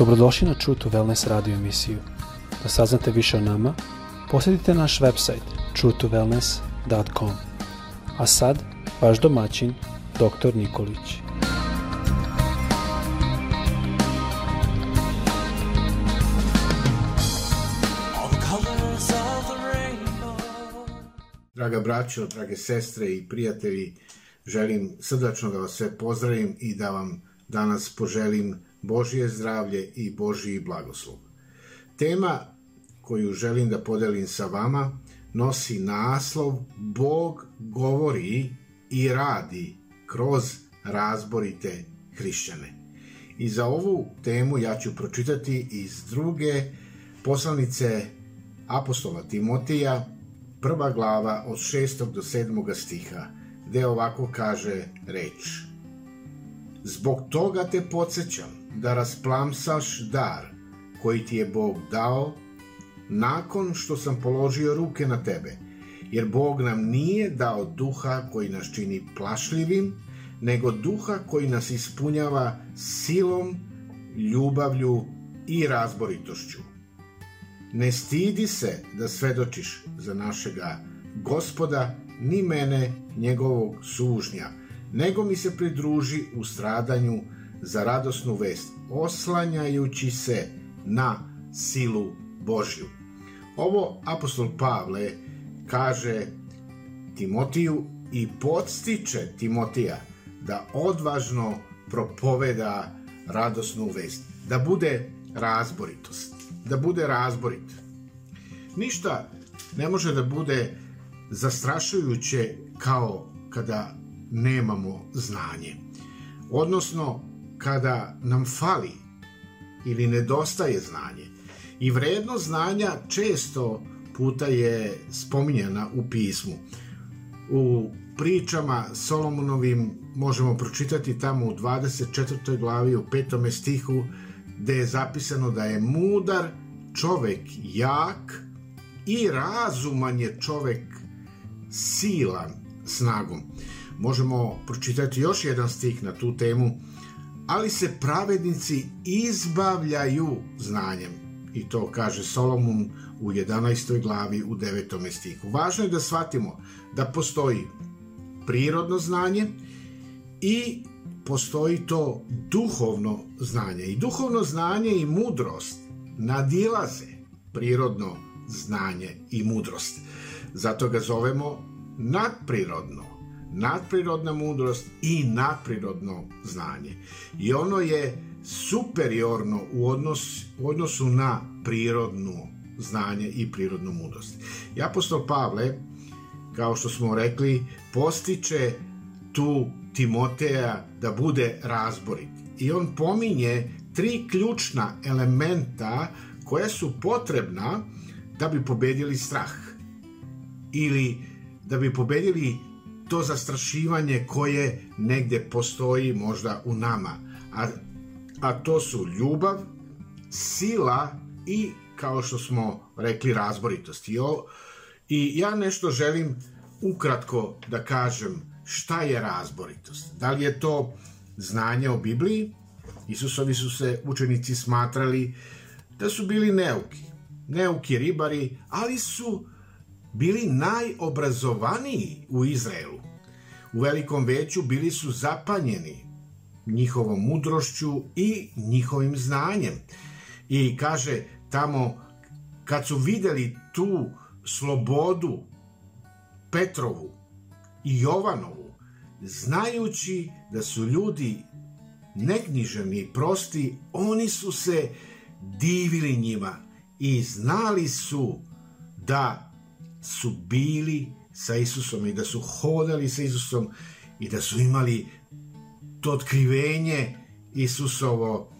Dobrodošli na True to Wellness radio emisiju. Da saznate više o nama, posjetite naš website truetowellness.com. A sad, vaš domaćin, dr. Nikolić. Draga braćo, drage sestre i prijatelji, želim srdačno da vas sve pozdravim i da vam danas poželim Božije zdravlje i Božiji blagoslov. Tema koju želim da podelim sa vama nosi naslov Bog govori i radi kroz razborite hrišćane. I za ovu temu ja ću pročitati iz druge poslanice apostola Timotija, prva glava od 6. do 7. stiha, gde ovako kaže reč. Zbog toga te podsjećam da rasplamsaš dar koji ti je Bog dao nakon što sam položio ruke na tebe, jer Bog nam nije dao duha koji nas čini plašljivim, nego duha koji nas ispunjava silom, ljubavlju i razboritošću. Ne stidi se da svedočiš za našega gospoda, ni mene, njegovog sužnja, nego mi se pridruži u stradanju za radosnu vest, oslanjajući se na silu Božju. Ovo apostol Pavle kaže Timotiju i podstiče Timotija da odvažno propoveda radosnu vest, da bude razboritost, da bude razborit. Ništa ne može da bude zastrašujuće kao kada nemamo znanje. Odnosno, kada nam fali ili nedostaje znanje. I vrednost znanja često puta je spominjana u pismu. U pričama Solomonovim možemo pročitati tamo u 24. glavi u 5. stihu gde je zapisano da je mudar čovek jak i razuman je čovek silan snagom. Možemo pročitati još jedan stih na tu temu ali se pravednici izbavljaju znanjem. I to kaže Solomon u 11. glavi u 9. stiku. Važno je da shvatimo da postoji prirodno znanje i postoji to duhovno znanje. I duhovno znanje i mudrost nadilaze prirodno znanje i mudrost. Zato ga zovemo nadprirodno nadprirodna mudrost i nadprirodno znanje. I ono je superiorno u, odnos, u odnosu na prirodno znanje i prirodnu mudrost. I apostol Pavle, kao što smo rekli, postiče tu Timoteja da bude razborit. I on pominje tri ključna elementa koja su potrebna da bi pobedili strah ili da bi pobedili to zastrašivanje koje negde postoji možda u nama. A, a to su ljubav, sila i, kao što smo rekli, razboritost. I, o, I ja nešto želim ukratko da kažem šta je razboritost. Da li je to znanje o Bibliji? Isusovi su se učenici smatrali da su bili neuki. Neuki ribari, ali su bili najobrazovaniji u Izraelu. U velikom veću bili su zapanjeni njihovom mudrošću i njihovim znanjem. I kaže tamo, kad su videli tu slobodu Petrovu i Jovanovu, znajući da su ljudi neknjiženi i prosti, oni su se divili njima i znali su da su bili sa Isusom i da su hodali sa Isusom i da su imali to otkrivenje Isusovo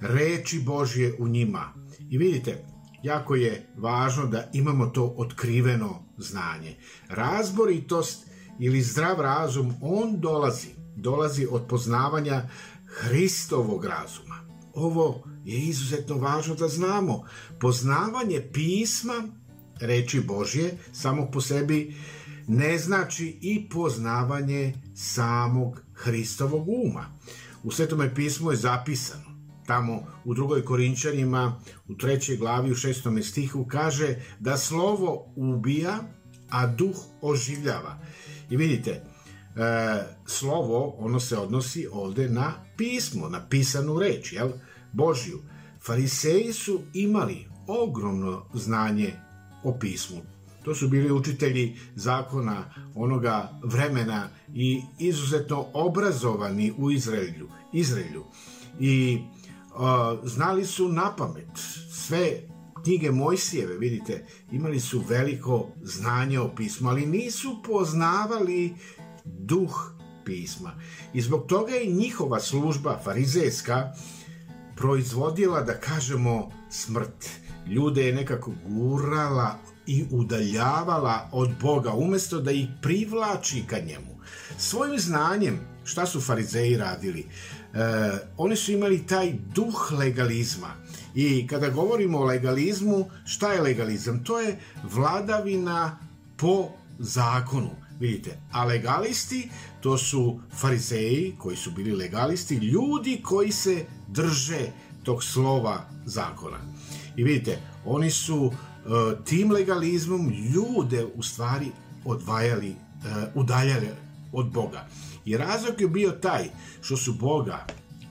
reči Božje u njima. I vidite, jako je važno da imamo to otkriveno znanje. Razboritost ili zdrav razum, on dolazi, dolazi od poznavanja Hristovog razuma. Ovo je izuzetno važno da znamo. Poznavanje pisma reči Božje samo po sebi ne znači i poznavanje samog Hristovog uma. U Svetome pismu je zapisano tamo u drugoj Korinčanima u trećoj glavi u šestom stihu kaže da slovo ubija, a duh oživljava. I vidite, e, slovo, ono se odnosi ovde na pismo, na pisanu reč, jel? Božiju. Fariseji su imali ogromno znanje o pismu. To su bili učitelji zakona onoga vremena i izuzetno obrazovani u Izraelju. Izraelju. I uh, znali su na pamet sve knjige Mojsijeve, vidite, imali su veliko znanje o pismu, ali nisu poznavali duh pisma. I zbog toga je njihova služba farizejska proizvodila, da kažemo, smrt. Ljude je nekako gurala i udaljavala od Boga, umesto da ih privlači ka njemu. Svojim znanjem, šta su farizeji radili? E, oni su imali taj duh legalizma. I kada govorimo o legalizmu, šta je legalizam? To je vladavina po zakonu. Vidite, a legalisti to su farizeji koji su bili legalisti, ljudi koji se drže tog slova zakona. I vidite, oni su E, tim legalizmom ljude u stvari odvajali, e, udaljali od Boga. I razlog je bio taj što su Boga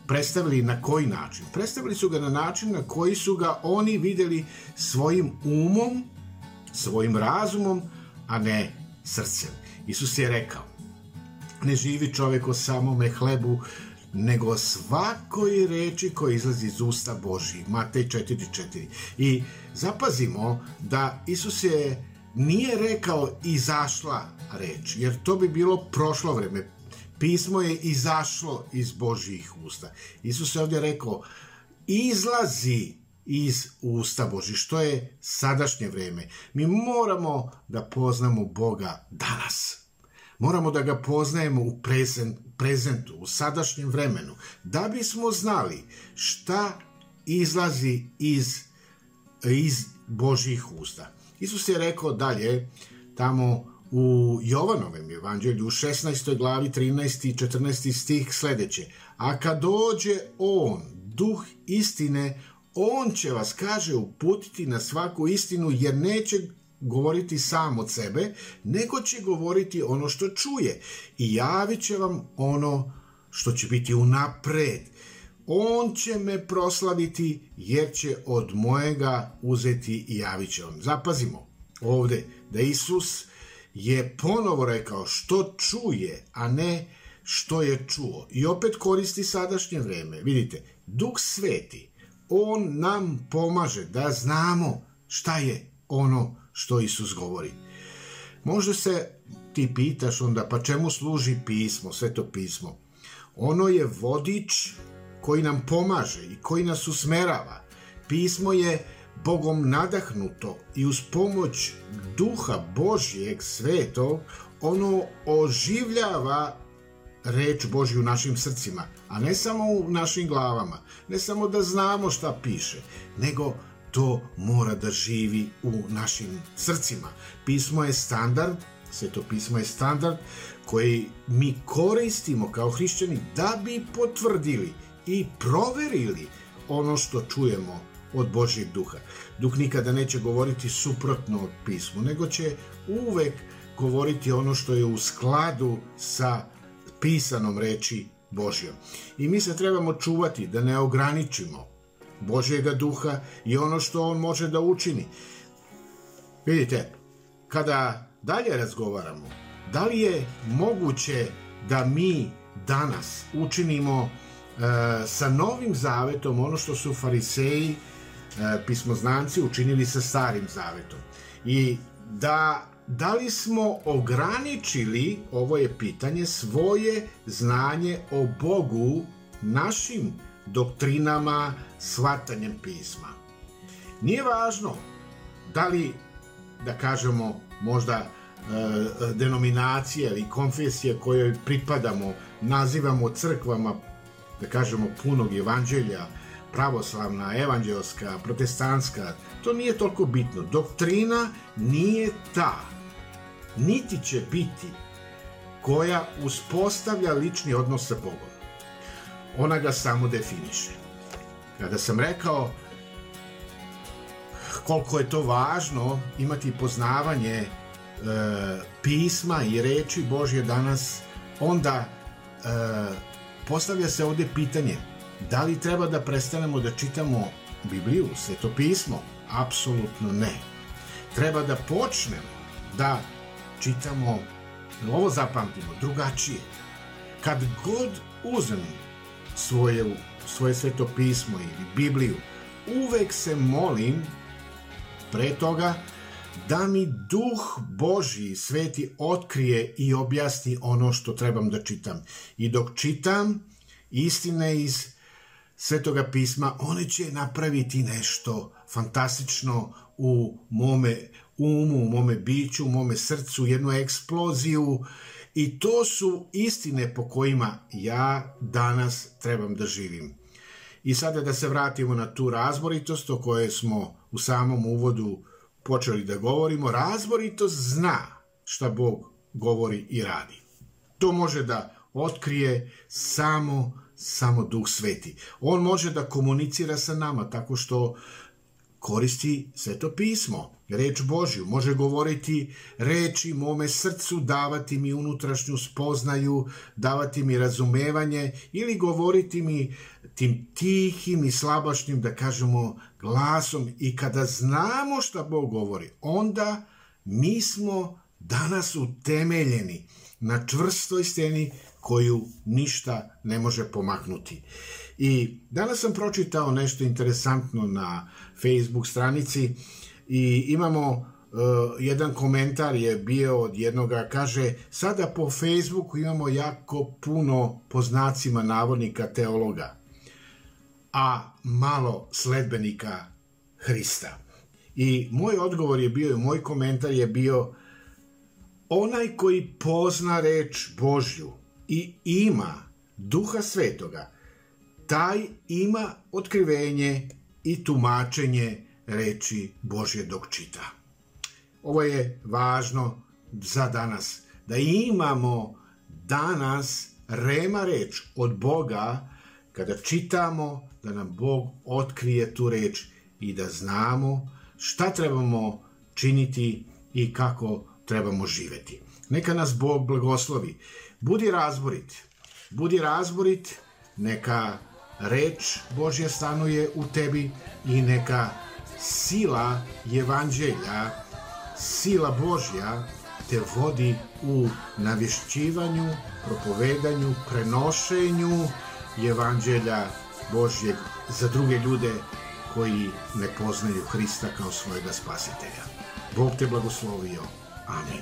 predstavili na koji način? Predstavili su ga na način na koji su ga oni videli svojim umom, svojim razumom, a ne srcem. Isus je rekao, ne živi čovek o samome hlebu, nego svakoj reči koja izlazi iz usta Boži. Matej 4.4. I zapazimo da Isus je nije rekao izašla reč, jer to bi bilo prošlo vreme. Pismo je izašlo iz Božijih usta. Isus je ovdje rekao izlazi iz usta Boži, što je sadašnje vreme. Mi moramo da poznamo Boga danas. Moramo da ga poznajemo u prezent, prezentu, u sadašnjem vremenu, da bismo znali šta izlazi iz, iz Božih usta. Isus je rekao dalje, tamo u Jovanovem evanđelju u 16. glavi 13. i 14. stih sledeće. A kad dođe On, duh istine, On će vas, kaže, uputiti na svaku istinu, jer neće govoriti sam od sebe, nego će govoriti ono što čuje i javit će vam ono što će biti unapred. On će me proslaviti jer će od mojega uzeti i javit će vam. Zapazimo ovde da Isus je ponovo rekao što čuje, a ne što je čuo. I opet koristi sadašnje vreme. Vidite, Duh Sveti, On nam pomaže da znamo šta je ono što Isus govori. Možda se ti pitaš onda, pa čemu služi pismo, sveto pismo? Ono je vodič koji nam pomaže i koji nas usmerava. Pismo je Bogom nadahnuto i uz pomoć duha Božijeg svetog ono oživljava reč Božju u našim srcima, a ne samo u našim glavama, ne samo da znamo šta piše, nego to mora da živi u našim srcima. Pismo je standard, sveto pismo je standard koji mi koristimo kao hrišćani da bi potvrdili i proverili ono što čujemo od Božjeg duha. Duh nikada neće govoriti suprotno od pismu, nego će uvek govoriti ono što je u skladu sa pisanom reči Božjom. I mi se trebamo čuvati da ne ograničimo Božjega duha i ono što on može da učini. Vidite, kada dalje razgovaramo, da li je moguće da mi danas učinimo e, sa novim zavetom ono što su fariseji, e, pismoznanci učinili sa starim zavetom. I da da li smo ograničili, ovo je pitanje, svoje znanje o Bogu našim doktrinama, shvatanjem pisma. Nije važno da li, da kažemo, možda e, denominacije ili konfesije kojoj pripadamo, nazivamo crkvama, da kažemo, punog evanđelja, pravoslavna, evanđelska, protestantska, to nije toliko bitno. Doktrina nije ta, niti će biti koja uspostavlja lični odnos sa Bogom ona ga samo definiše. Kada sam rekao koliko je to važno imati poznavanje e, pisma i reči Božje danas, onda e, postavlja se ovde pitanje da li treba da prestanemo da čitamo Bibliju, sveto pismo? Apsolutno ne. Treba da počnemo da čitamo, ovo zapamtimo, drugačije. Kad god uzmem svoje, svoje sveto pismo ili Bibliju, uvek se molim pre toga da mi duh Božji sveti otkrije i objasni ono što trebam da čitam. I dok čitam istine iz svetoga pisma, one će napraviti nešto fantastično u mome umu, u mome biću, u mome srcu, jednu eksploziju i to su istine po kojima ja danas trebam da živim. I sada da se vratimo na tu razboritost o kojoj smo u samom uvodu počeli da govorimo. Razboritost zna šta Bog govori i radi. To može da otkrije samo samo Duh Sveti. On može da komunicira sa nama tako što koristi sveto pismo, reč Božju, može govoriti reči mome srcu, davati mi unutrašnju spoznaju, davati mi razumevanje ili govoriti mi tim tihim i slabašnim, da kažemo, glasom i kada znamo šta Bog govori, onda mi smo danas utemeljeni na čvrstoj steni koju ništa ne može pomaknuti. I danas sam pročitao nešto interesantno na Facebook stranici i imamo uh, jedan komentar je bio od jednoga, kaže, sada po Facebooku imamo jako puno po znacima navodnika teologa, a malo sledbenika Hrista. I moj odgovor je bio, i moj komentar je bio, onaj koji pozna reč Božju i ima duha svetoga, taj ima otkrivenje i tumačenje reči Božje dok čita. Ovo je važno za danas, da imamo danas rema reč od Boga kada čitamo da nam Bog otkrije tu reč i da znamo šta trebamo činiti i kako trebamo živeti. Neka nas Bog blagoslovi. Budi razborit. Budi razborit, neka reč Božja stanuje u tebi i neka sila evanđelja, sila Božja te vodi u navješćivanju, propovedanju, prenošenju evanđelja Božjeg za druge ljude koji ne poznaju Hrista kao svojega spasitelja. Bog te blagoslovio. Amin.